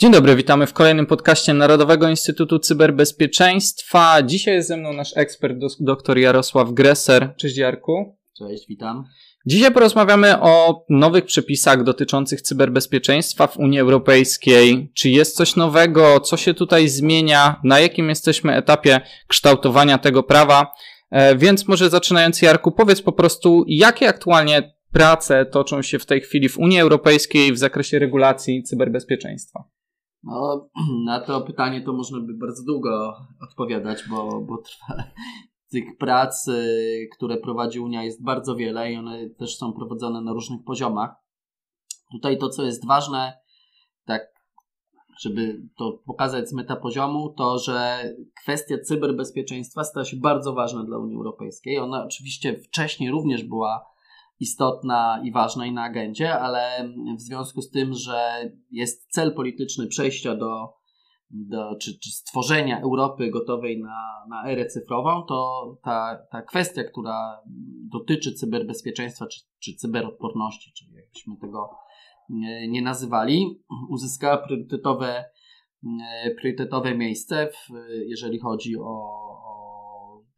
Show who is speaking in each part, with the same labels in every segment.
Speaker 1: Dzień dobry, witamy w kolejnym podcaście Narodowego Instytutu Cyberbezpieczeństwa. Dzisiaj jest ze mną nasz ekspert, dr Jarosław Greser. Cześć Jarku.
Speaker 2: Cześć, witam.
Speaker 1: Dzisiaj porozmawiamy o nowych przepisach dotyczących cyberbezpieczeństwa w Unii Europejskiej. Czy jest coś nowego? Co się tutaj zmienia? Na jakim jesteśmy etapie kształtowania tego prawa? E, więc może zaczynając Jarku, powiedz po prostu, jakie aktualnie prace toczą się w tej chwili w Unii Europejskiej w zakresie regulacji cyberbezpieczeństwa?
Speaker 2: No, na to pytanie to można by bardzo długo odpowiadać, bo, bo trwa, tych prac, które prowadzi Unia jest bardzo wiele i one też są prowadzone na różnych poziomach. Tutaj to, co jest ważne, tak żeby to pokazać z metapoziomu, to że kwestia cyberbezpieczeństwa stała się bardzo ważna dla Unii Europejskiej. Ona oczywiście wcześniej również była istotna i ważna i na agendzie, ale w związku z tym, że jest cel polityczny przejścia do, do czy, czy stworzenia Europy gotowej na, na erę cyfrową, to ta, ta kwestia, która dotyczy cyberbezpieczeństwa czy, czy cyberodporności, czyli jakbyśmy tego nie, nie nazywali, uzyskała priorytetowe, priorytetowe miejsce, w, jeżeli chodzi o,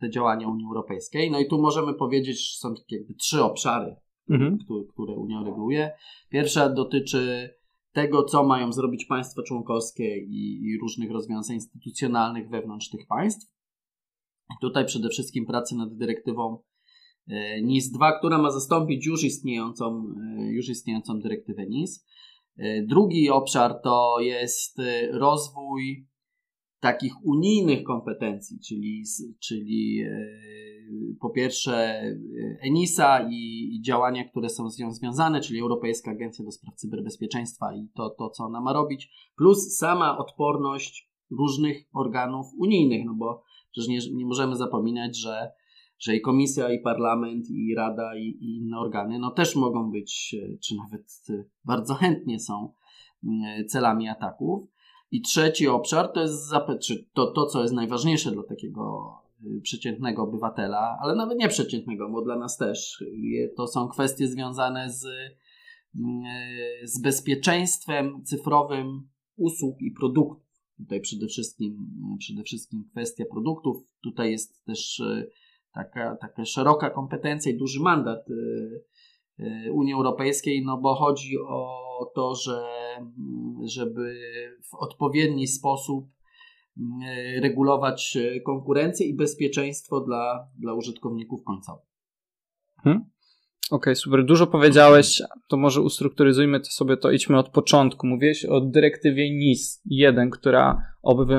Speaker 2: te działania Unii Europejskiej. No i tu możemy powiedzieć, że są takie jakby trzy obszary, mhm. które, które Unia reguluje. Pierwsza dotyczy tego, co mają zrobić państwa członkowskie i, i różnych rozwiązań instytucjonalnych wewnątrz tych państw. Tutaj przede wszystkim pracy nad dyrektywą e, NIS-2, która ma zastąpić już istniejącą, e, już istniejącą dyrektywę NIS. E, drugi obszar to jest rozwój takich unijnych kompetencji, czyli, czyli e, po pierwsze e, ENISA i, i, działania, które są z nią związane, czyli Europejska Agencja do Spraw Cyberbezpieczeństwa i to, to, co ona ma robić, plus sama odporność różnych organów unijnych, no bo przecież nie, nie możemy zapominać, że, że i Komisja, i Parlament, i Rada, i, i inne organy, no też mogą być, e, czy nawet bardzo chętnie są celami ataków. I trzeci obszar to jest to, to, co jest najważniejsze dla takiego y, przeciętnego obywatela, ale nawet nie przeciętnego, bo dla nas też. To są kwestie związane z, y, z bezpieczeństwem cyfrowym usług i produktów. Tutaj przede wszystkim, przede wszystkim kwestia produktów. Tutaj jest też y, taka, taka szeroka kompetencja i duży mandat Unii Europejskiej, no bo chodzi o to, że żeby w odpowiedni sposób mm, regulować konkurencję i bezpieczeństwo dla, dla użytkowników końcowych.
Speaker 1: Hmm? Okej, okay, super. Dużo powiedziałeś, to może ustrukturyzujmy to sobie to, idźmy od początku. Mówiłeś o dyrektywie NIS 1, która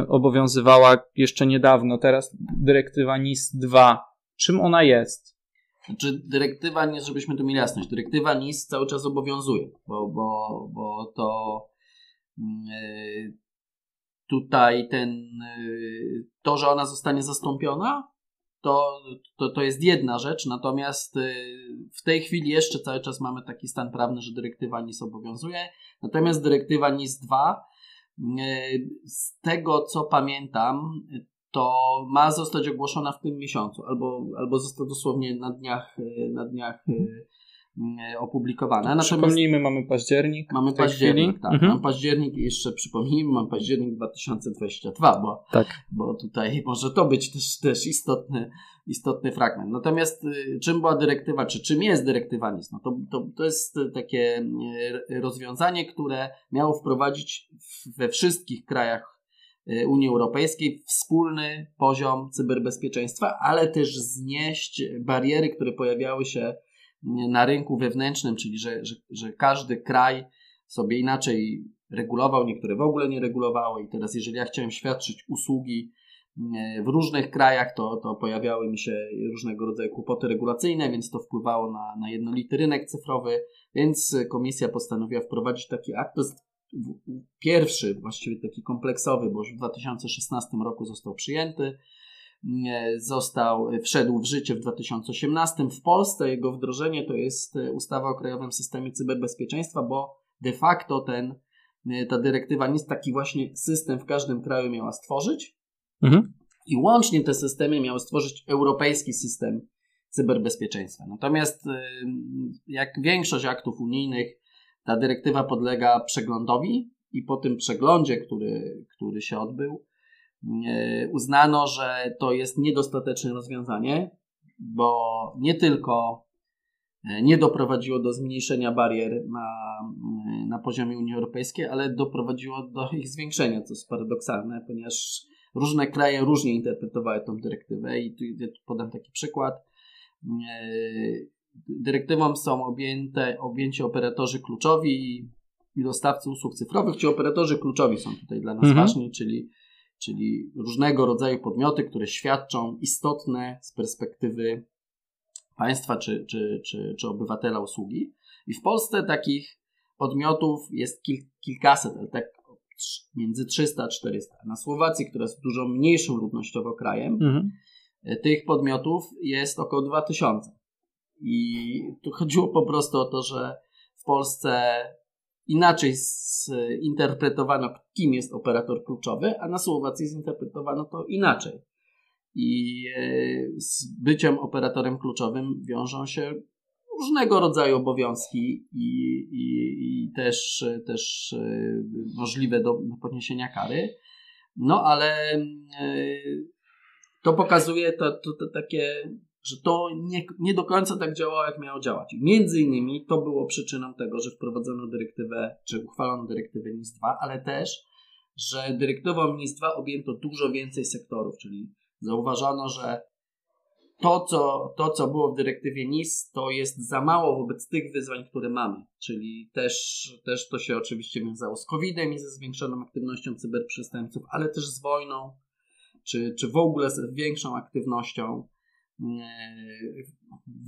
Speaker 1: obowiązywała jeszcze niedawno, teraz dyrektywa NIS 2. Czym ona jest?
Speaker 2: Znaczy, dyrektywa, nie żebyśmy tu mieli jasność, dyrektywa NIS cały czas obowiązuje, bo, bo, bo to yy, tutaj ten, yy, to, że ona zostanie zastąpiona, to, to, to jest jedna rzecz, natomiast yy, w tej chwili jeszcze cały czas mamy taki stan prawny, że dyrektywa NIS obowiązuje, natomiast dyrektywa NIS 2 z tego co pamiętam, to ma zostać ogłoszona w tym miesiącu, albo, albo został dosłownie na dniach, e, na dniach e, e, opublikowana.
Speaker 1: Natomiast przypomnijmy, mamy październik.
Speaker 2: Mamy październik, chwili. tak. Mhm. Mam październik i jeszcze przypomnijmy, mam październik 2022, bo, tak. bo tutaj może to być też, też istotny, istotny fragment. Natomiast czym była dyrektywa, czy czym jest dyrektywa NIS? No to, to, to jest takie rozwiązanie, które miało wprowadzić we wszystkich krajach Y, Unii Europejskiej wspólny poziom cyberbezpieczeństwa, ale też znieść bariery, które pojawiały się y, na rynku wewnętrznym, czyli że, że, że każdy kraj sobie inaczej regulował, niektóre w ogóle nie regulowały i teraz jeżeli ja chciałem świadczyć usługi y, w różnych krajach, to, to pojawiały mi się różnego rodzaju kłopoty regulacyjne, więc to wpływało na, na jednolity rynek cyfrowy, więc komisja postanowiła wprowadzić taki akt. To jest pierwszy, właściwie taki kompleksowy, bo już w 2016 roku został przyjęty, został, wszedł w życie w 2018. W Polsce jego wdrożenie to jest e, ustawa o Krajowym Systemie Cyberbezpieczeństwa, bo de facto ten, e, ta dyrektywa nic taki właśnie system w każdym kraju miała stworzyć mhm. i łącznie te systemy miały stworzyć europejski system cyberbezpieczeństwa. Natomiast jak większość aktów unijnych ta dyrektywa podlega przeglądowi i po tym przeglądzie, który, który się odbył, e, uznano, że to jest niedostateczne rozwiązanie, bo nie tylko e, nie doprowadziło do zmniejszenia barier na, na poziomie Unii Europejskiej, ale doprowadziło do ich zwiększenia, co jest paradoksalne, ponieważ różne kraje różnie interpretowały tą dyrektywę i tu podam taki przykład. Dyrektywą są objęte, objęci operatorzy kluczowi i dostawcy usług cyfrowych, czy operatorzy kluczowi są tutaj dla nas mhm. ważni, czyli, czyli różnego rodzaju podmioty, które świadczą istotne z perspektywy państwa czy, czy, czy, czy obywatela usługi. I w Polsce takich podmiotów jest kil, kilkaset, ale tak między 300 a 400. Na Słowacji, która jest dużo mniejszym ludnościowo krajem, mhm. tych podmiotów jest około 2000. I tu chodziło po prostu o to, że w Polsce inaczej zinterpretowano, kim jest operator kluczowy, a na Słowacji zinterpretowano to inaczej. I e, z byciem operatorem kluczowym wiążą się różnego rodzaju obowiązki i, i, i też, też e, możliwe do podniesienia kary. No ale e, to pokazuje to, to, to takie że to nie, nie do końca tak działało, jak miało działać. Między innymi to było przyczyną tego, że wprowadzono dyrektywę, czy uchwalono dyrektywę NIS-2, ale też, że dyrektywą NIS-2 objęto dużo więcej sektorów, czyli zauważono, że to co, to, co było w dyrektywie NIS, to jest za mało wobec tych wyzwań, które mamy. Czyli też, też to się oczywiście wiązało z COVID-em i ze zwiększoną aktywnością cyberprzestępców, ale też z wojną, czy, czy w ogóle z większą aktywnością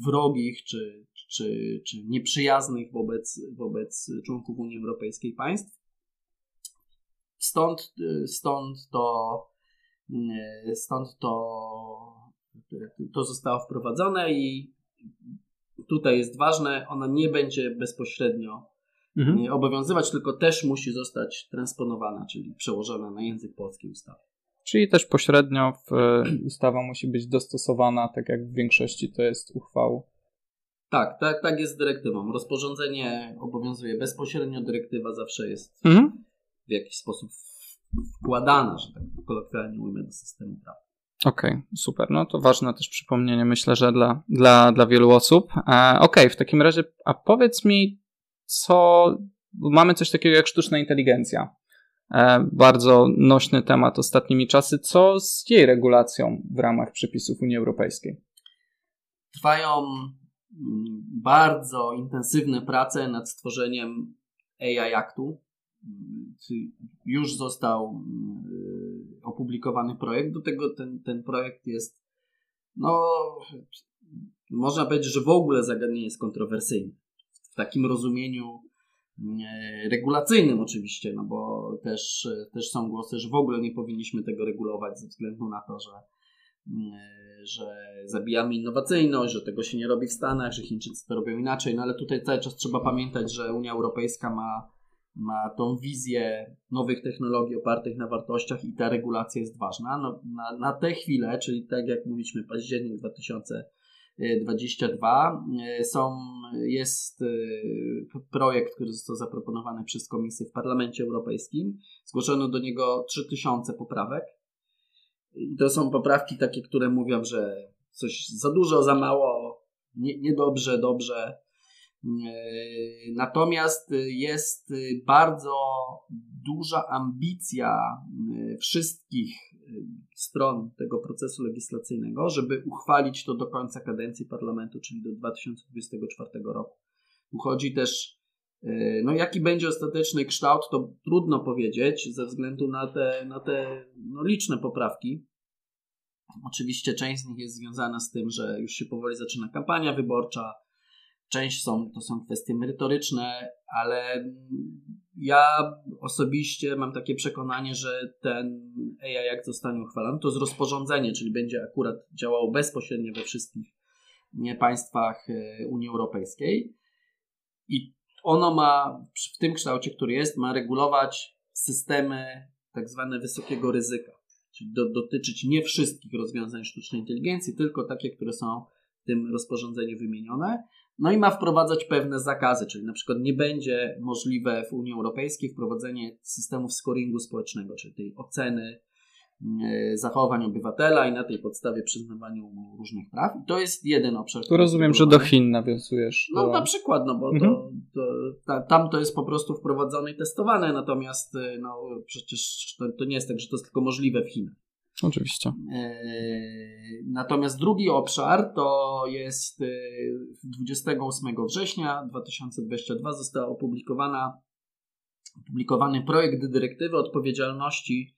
Speaker 2: wrogich czy, czy, czy nieprzyjaznych wobec, wobec członków Unii Europejskiej państw. Stąd, stąd to stąd to, to zostało wprowadzone i tutaj jest ważne, ona nie będzie bezpośrednio mhm. obowiązywać, tylko też musi zostać transponowana, czyli przełożona na język polski ustawy.
Speaker 1: Czyli też pośrednio w, e, ustawa musi być dostosowana, tak jak w większości to jest uchwał.
Speaker 2: Tak, tak, tak jest z dyrektywą. Rozporządzenie obowiązuje bezpośrednio, dyrektywa zawsze jest mhm. w jakiś sposób wkładana, że tak kolokwialnie ujmę, do systemu prawa.
Speaker 1: Okej, okay, super. No to ważne też przypomnienie, myślę, że dla, dla, dla wielu osób. E, Okej, okay, w takim razie, a powiedz mi, co. Mamy coś takiego jak sztuczna inteligencja. E, bardzo nośny temat ostatnimi czasy. Co z jej regulacją w ramach przepisów Unii Europejskiej?
Speaker 2: Trwają mm, bardzo intensywne prace nad stworzeniem AI Actu. Już został mm, opublikowany projekt. Do tego ten, ten projekt jest, no, można powiedzieć, że w ogóle zagadnienie jest kontrowersyjne. W takim rozumieniu regulacyjnym oczywiście, no bo też, też są głosy, że w ogóle nie powinniśmy tego regulować ze względu na to, że, mm, e, że zabijamy innowacyjność, że tego się nie robi w Stanach, że Chińczycy to robią inaczej, no ale tutaj cały czas trzeba pamiętać, że Unia Europejska ma, ma tą wizję nowych technologii opartych na wartościach i ta regulacja jest ważna. No, na, na tę chwilę, czyli tak jak mówiliśmy, październik 2000 22. E, są, jest e, projekt, który został zaproponowany przez Komisję w Parlamencie Europejskim. Zgłoszono do niego 3000 poprawek. I to są poprawki takie, które mówią, że coś za dużo, za mało, nie, niedobrze, dobrze. E, natomiast jest bardzo duża ambicja wszystkich stron tego procesu legislacyjnego, żeby uchwalić to do końca kadencji parlamentu, czyli do 2024 roku. Uchodzi też, e, no jaki będzie ostateczny kształt, to trudno powiedzieć ze względu na te, na te no, liczne poprawki. Oczywiście część z nich jest związana z tym, że już się powoli zaczyna kampania wyborcza, część są, to są kwestie merytoryczne, ale ja osobiście mam takie przekonanie, że ten AI jak zostanie uchwalony, to z rozporządzenie, czyli będzie akurat działało bezpośrednio we wszystkich państwach e, Unii Europejskiej. I ono ma w tym kształcie, który jest, ma regulować systemy tak zwane wysokiego ryzyka, czyli do, dotyczyć nie wszystkich rozwiązań sztucznej inteligencji, tylko takie, które są tym rozporządzeniu wymienione. No i ma wprowadzać pewne zakazy, czyli na przykład nie będzie możliwe w Unii Europejskiej wprowadzenie systemów scoringu społecznego, czyli tej oceny E, zachowań obywatela i na tej podstawie przyznawaniu mu różnych praw. I to jest jeden obszar.
Speaker 1: Tu rozumiem, że do Chin nawiązujesz.
Speaker 2: No na przykład, no bo mhm. to, to, ta, tam to jest po prostu wprowadzone i testowane, natomiast e, no, przecież to, to nie jest tak, że to jest tylko możliwe w Chinach.
Speaker 1: Oczywiście.
Speaker 2: E, natomiast drugi obszar to jest 28 września 2022 została opublikowana opublikowany projekt dyrektywy odpowiedzialności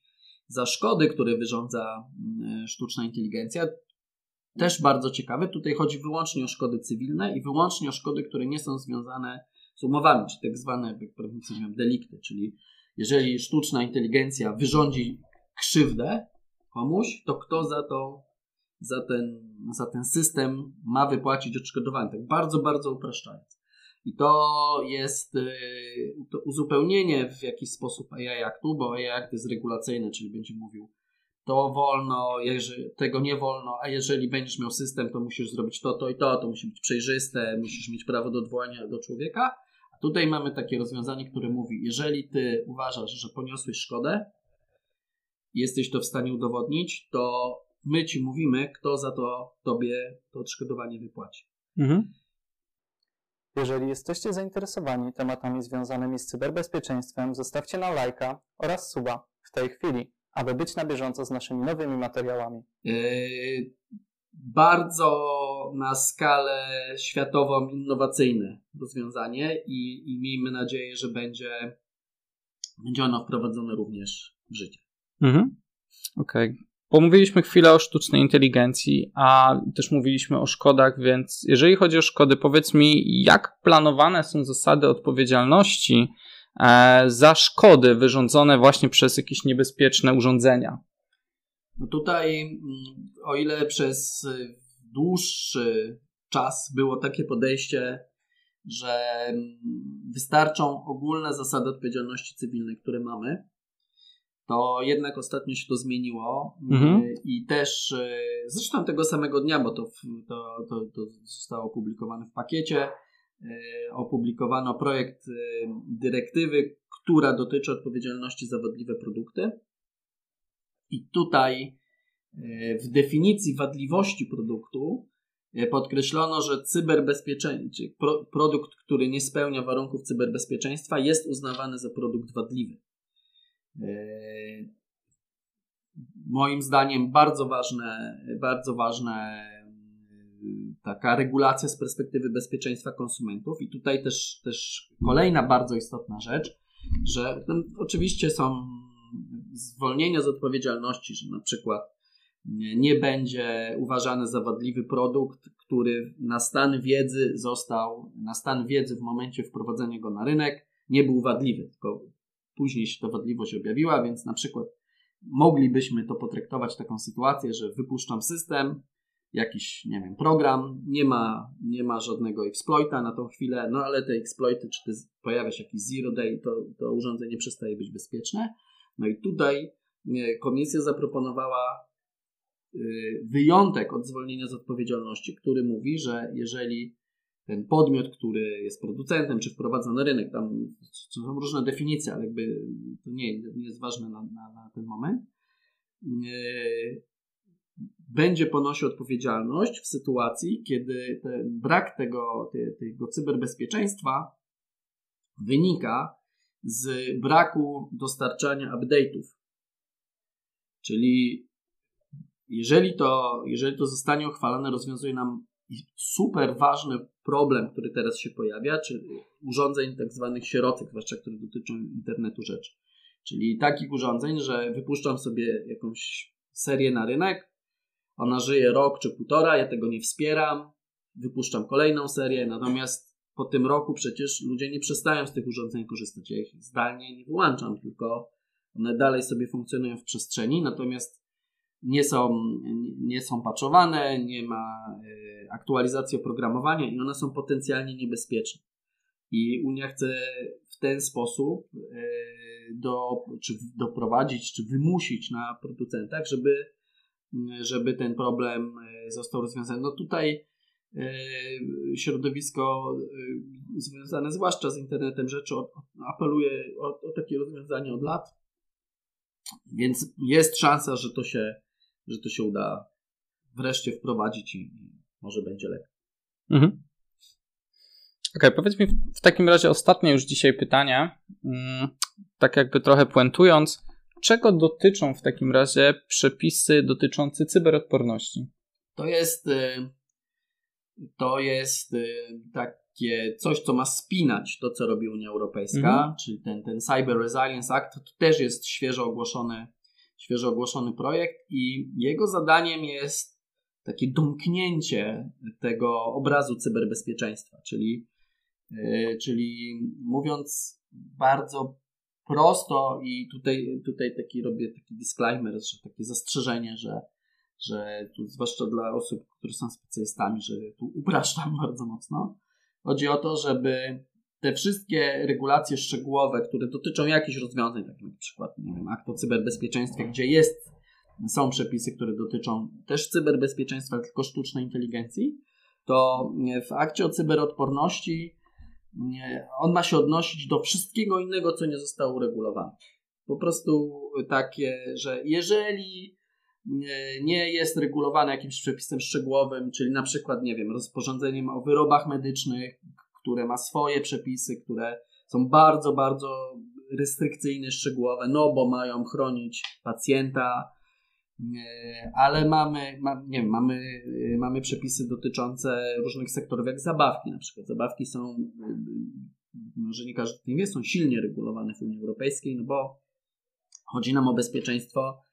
Speaker 2: za szkody, które wyrządza mm, sztuczna inteligencja. Też bardzo ciekawe. Tutaj chodzi wyłącznie o szkody cywilne i wyłącznie o szkody, które nie są związane z umowami, czy tak zwane, jak prawnicy mówią, delikty. Czyli jeżeli sztuczna inteligencja wyrządzi krzywdę komuś, to kto za to, za ten, za ten system ma wypłacić odszkodowanie. Tak bardzo, bardzo upraszczając. I to jest y, to uzupełnienie w jakiś sposób AI Actu, bo AI Act jest regulacyjny, czyli będzie mówił to wolno, jeżeli, tego nie wolno, a jeżeli będziesz miał system, to musisz zrobić to, to i to, to musi być przejrzyste, musisz mieć prawo do odwołania do człowieka. A tutaj mamy takie rozwiązanie, które mówi, jeżeli ty uważasz, że poniosłeś szkodę, jesteś to w stanie udowodnić, to my ci mówimy, kto za to tobie to odszkodowanie wypłaci. Mhm.
Speaker 1: Jeżeli jesteście zainteresowani tematami związanymi z cyberbezpieczeństwem, zostawcie nam lajka oraz suba w tej chwili, aby być na bieżąco z naszymi nowymi materiałami. Yy,
Speaker 2: bardzo na skalę światową innowacyjne rozwiązanie i, i miejmy nadzieję, że będzie, będzie ono wprowadzone również w życie. Mhm.
Speaker 1: Okej. Okay. Pomówiliśmy chwilę o sztucznej inteligencji, a też mówiliśmy o szkodach, więc jeżeli chodzi o szkody, powiedz mi, jak planowane są zasady odpowiedzialności e, za szkody wyrządzone właśnie przez jakieś niebezpieczne urządzenia?
Speaker 2: No tutaj, mm, o ile przez dłuższy czas było takie podejście, że mm, wystarczą ogólne zasady odpowiedzialności cywilnej, które mamy, to jednak ostatnio się to zmieniło mhm. Y, i też y, zresztą tego samego dnia, bo to, to, to, to zostało opublikowane w pakiecie, y, opublikowano projekt dyrektywy, która dotyczy odpowiedzialności za wadliwe produkty. I tutaj w definicji wadliwości produktu podkreślono, że cyberbezpieczeństwo, produkt, który nie spełnia warunków cyberbezpieczeństwa, jest uznawany za produkt wadliwy. Yy, moim zdaniem bardzo ważne, bardzo ważne yy, taka regulacja z perspektywy bezpieczeństwa konsumentów. I tutaj też, też kolejna bardzo istotna rzecz, że oczywiście są zwolnienia z odpowiedzialności, że na przykład nie będzie uważany za wadliwy produkt, który na stan wiedzy został, na stan wiedzy w momencie wprowadzenia go na rynek nie był wadliwy, tylko później się ta wadliwość objawiła, więc na przykład moglibyśmy to potraktować taką sytuację, że wypuszczam system, jakiś, nie wiem, program, nie ma, nie ma żadnego exploita na tą chwilę, no ale te exploity, czy pojawia się jakiś zero day, to, to urządzenie przestaje być bezpieczne. No i tutaj e, komisja zaproponowała e, wyjątek od zwolnienia z odpowiedzialności, który mówi, że jeżeli ten podmiot, który jest producentem, czy wprowadza na rynek, tam są różne definicje, ale jakby to nie, nie jest ważne na, na, na ten moment, będzie ponosił odpowiedzialność w sytuacji, kiedy ten brak tego, te, tego cyberbezpieczeństwa wynika z braku dostarczania update'ów. Czyli jeżeli to, jeżeli to zostanie uchwalone, rozwiązuje nam super ważny problem, który teraz się pojawia, czy urządzeń tak zwanych sierotek, zwłaszcza które dotyczą internetu rzeczy. Czyli takich urządzeń, że wypuszczam sobie jakąś serię na rynek, ona żyje rok czy półtora, ja tego nie wspieram, wypuszczam kolejną serię, natomiast po tym roku przecież ludzie nie przestają z tych urządzeń korzystać. Ja ich zdalnie nie wyłączam, tylko one dalej sobie funkcjonują w przestrzeni, natomiast nie są, nie są patchowane, nie ma e, aktualizacji oprogramowania i one są potencjalnie niebezpieczne. I Unia chce w ten sposób e, do, czy doprowadzić, czy wymusić na producentach, żeby, żeby ten problem e, został rozwiązany. No tutaj środowisko związane zwłaszcza z internetem rzeczy apeluje o, o takie rozwiązanie od lat. Więc jest szansa, że to się, że to się uda wreszcie wprowadzić i może będzie lepiej. Mhm.
Speaker 1: Okej, okay, powiedz mi w takim razie ostatnie już dzisiaj pytanie, mm, tak jakby trochę puentując, czego dotyczą w takim razie przepisy dotyczące cyberodporności?
Speaker 2: To jest, y, to jest y, takie coś, co ma spinać to, co robi Unia Europejska, mhm. czyli ten, ten Cyber Resilience Act, to też jest świeżo ogłoszony, świeżo ogłoszony projekt i jego zadaniem jest takie domknięcie tego obrazu cyberbezpieczeństwa, czyli E, czyli mówiąc bardzo prosto i tutaj, tutaj taki robię taki disclaimer, że takie zastrzeżenie, że, że tu zwłaszcza dla osób, które są specjalistami, że tu upraszczam bardzo mocno. Chodzi o to, żeby te wszystkie regulacje szczegółowe, które dotyczą jakichś rozwiązań, tak jak na przykład, nie wiem, akt o cyberbezpieczeństwie, gdzie jest, są przepisy, które dotyczą też cyberbezpieczeństwa, tylko sztucznej inteligencji, to w akcie o cyberodporności on ma się odnosić do wszystkiego innego, co nie zostało uregulowane. Po prostu takie, że jeżeli nie jest regulowane jakimś przepisem szczegółowym, czyli na przykład, nie wiem, rozporządzeniem o wyrobach medycznych, które ma swoje przepisy, które są bardzo, bardzo restrykcyjne, szczegółowe, no bo mają chronić pacjenta, ale mamy, ma, nie wiem, mamy, y, mamy przepisy dotyczące różnych sektorów, jak zabawki na przykład. Zabawki są, y, może nie każdy nie wie, są silnie regulowane w Unii Europejskiej, no bo chodzi nam o bezpieczeństwo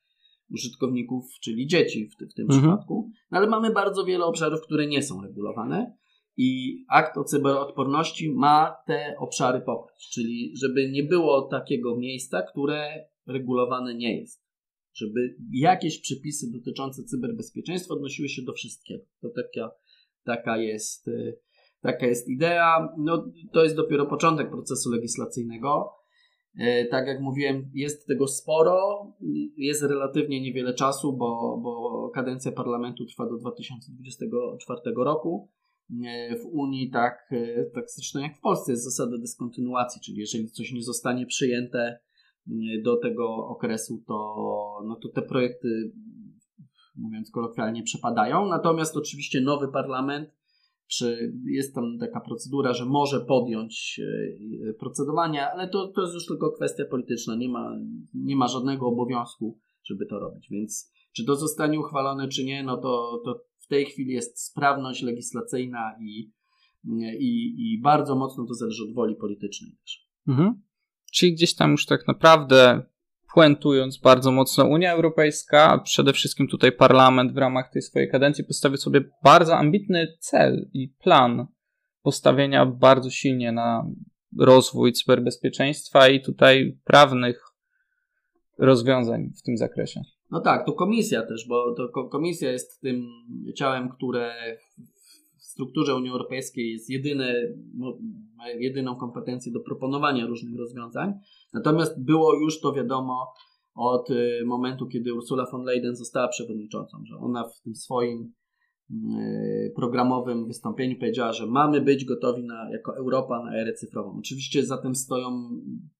Speaker 2: użytkowników, czyli dzieci w, w tym mhm. przypadku. No ale mamy bardzo wiele obszarów, które nie są regulowane i akt o cyberodporności ma te obszary pokryć, czyli żeby nie było takiego miejsca, które regulowane nie jest żeby jakieś przepisy dotyczące cyberbezpieczeństwa odnosiły się do wszystkiego. To taka, taka, jest, y, taka jest idea. No, to jest dopiero początek procesu legislacyjnego. Y, tak jak mówiłem, jest tego sporo, jest relatywnie niewiele czasu, bo, bo kadencja parlamentu trwa do 2024 roku. Y, w Unii, tak, tak zresztą jak w Polsce, jest zasada dyskontynuacji, czyli jeżeli coś nie zostanie przyjęte do tego okresu, to, no to te projekty, mówiąc kolokwialnie, przepadają. Natomiast oczywiście nowy parlament, przy, jest tam taka procedura, że może podjąć e, procedowanie, ale to, to jest już tylko kwestia polityczna. Nie ma, nie ma żadnego obowiązku, żeby to robić. Więc czy to zostanie uchwalone, czy nie, no to, to w tej chwili jest sprawność legislacyjna i, i, i bardzo mocno to zależy od woli politycznej też. Mhm.
Speaker 1: Czyli gdzieś tam już tak naprawdę puentując bardzo mocno Unia Europejska, a przede wszystkim tutaj parlament w ramach tej swojej kadencji postawił sobie bardzo ambitny cel i plan postawienia bardzo silnie na rozwój cyberbezpieczeństwa i tutaj prawnych rozwiązań w tym zakresie.
Speaker 2: No tak, to komisja też, bo to komisja jest tym ciałem, które strukturze Unii Europejskiej jest jedyne, ma jedyną kompetencję do proponowania różnych rozwiązań. Natomiast było już to wiadomo od y, momentu, kiedy Ursula von Leyen została przewodniczącą, że ona w tym swoim y, programowym wystąpieniu powiedziała, że mamy być gotowi na, jako Europa na erę cyfrową. Oczywiście za tym stoją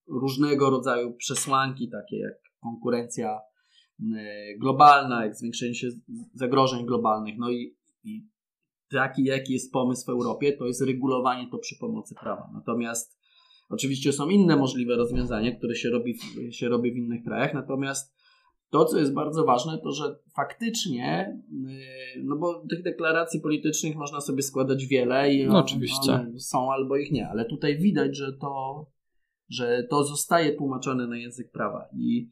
Speaker 2: różnego rodzaju przesłanki, takie jak konkurencja y, globalna, jak zwiększenie się zagrożeń globalnych, no i, i taki, jaki jest pomysł w Europie, to jest regulowanie to przy pomocy prawa. Natomiast oczywiście są inne możliwe rozwiązania, które się robi, się robi w innych krajach, natomiast to, co jest bardzo ważne, to że faktycznie, yy, no bo tych deklaracji politycznych można sobie składać wiele i
Speaker 1: no, oczywiście.
Speaker 2: są albo ich nie, ale tutaj widać, że to, że to zostaje tłumaczone na język prawa i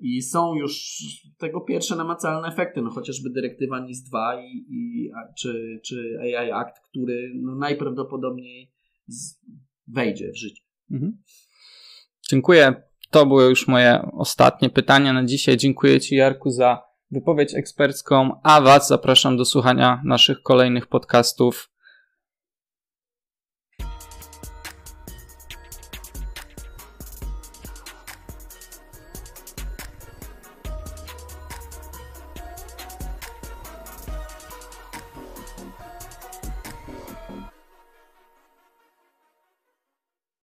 Speaker 2: i są już tego pierwsze namacalne efekty, no chociażby dyrektywa NIS-2 i, i, czy, czy AI Act, który no najprawdopodobniej z, wejdzie w życie. Mhm.
Speaker 1: Dziękuję. To były już moje ostatnie pytania na dzisiaj. Dziękuję Ci, Jarku, za wypowiedź ekspercką, a Was zapraszam do słuchania naszych kolejnych podcastów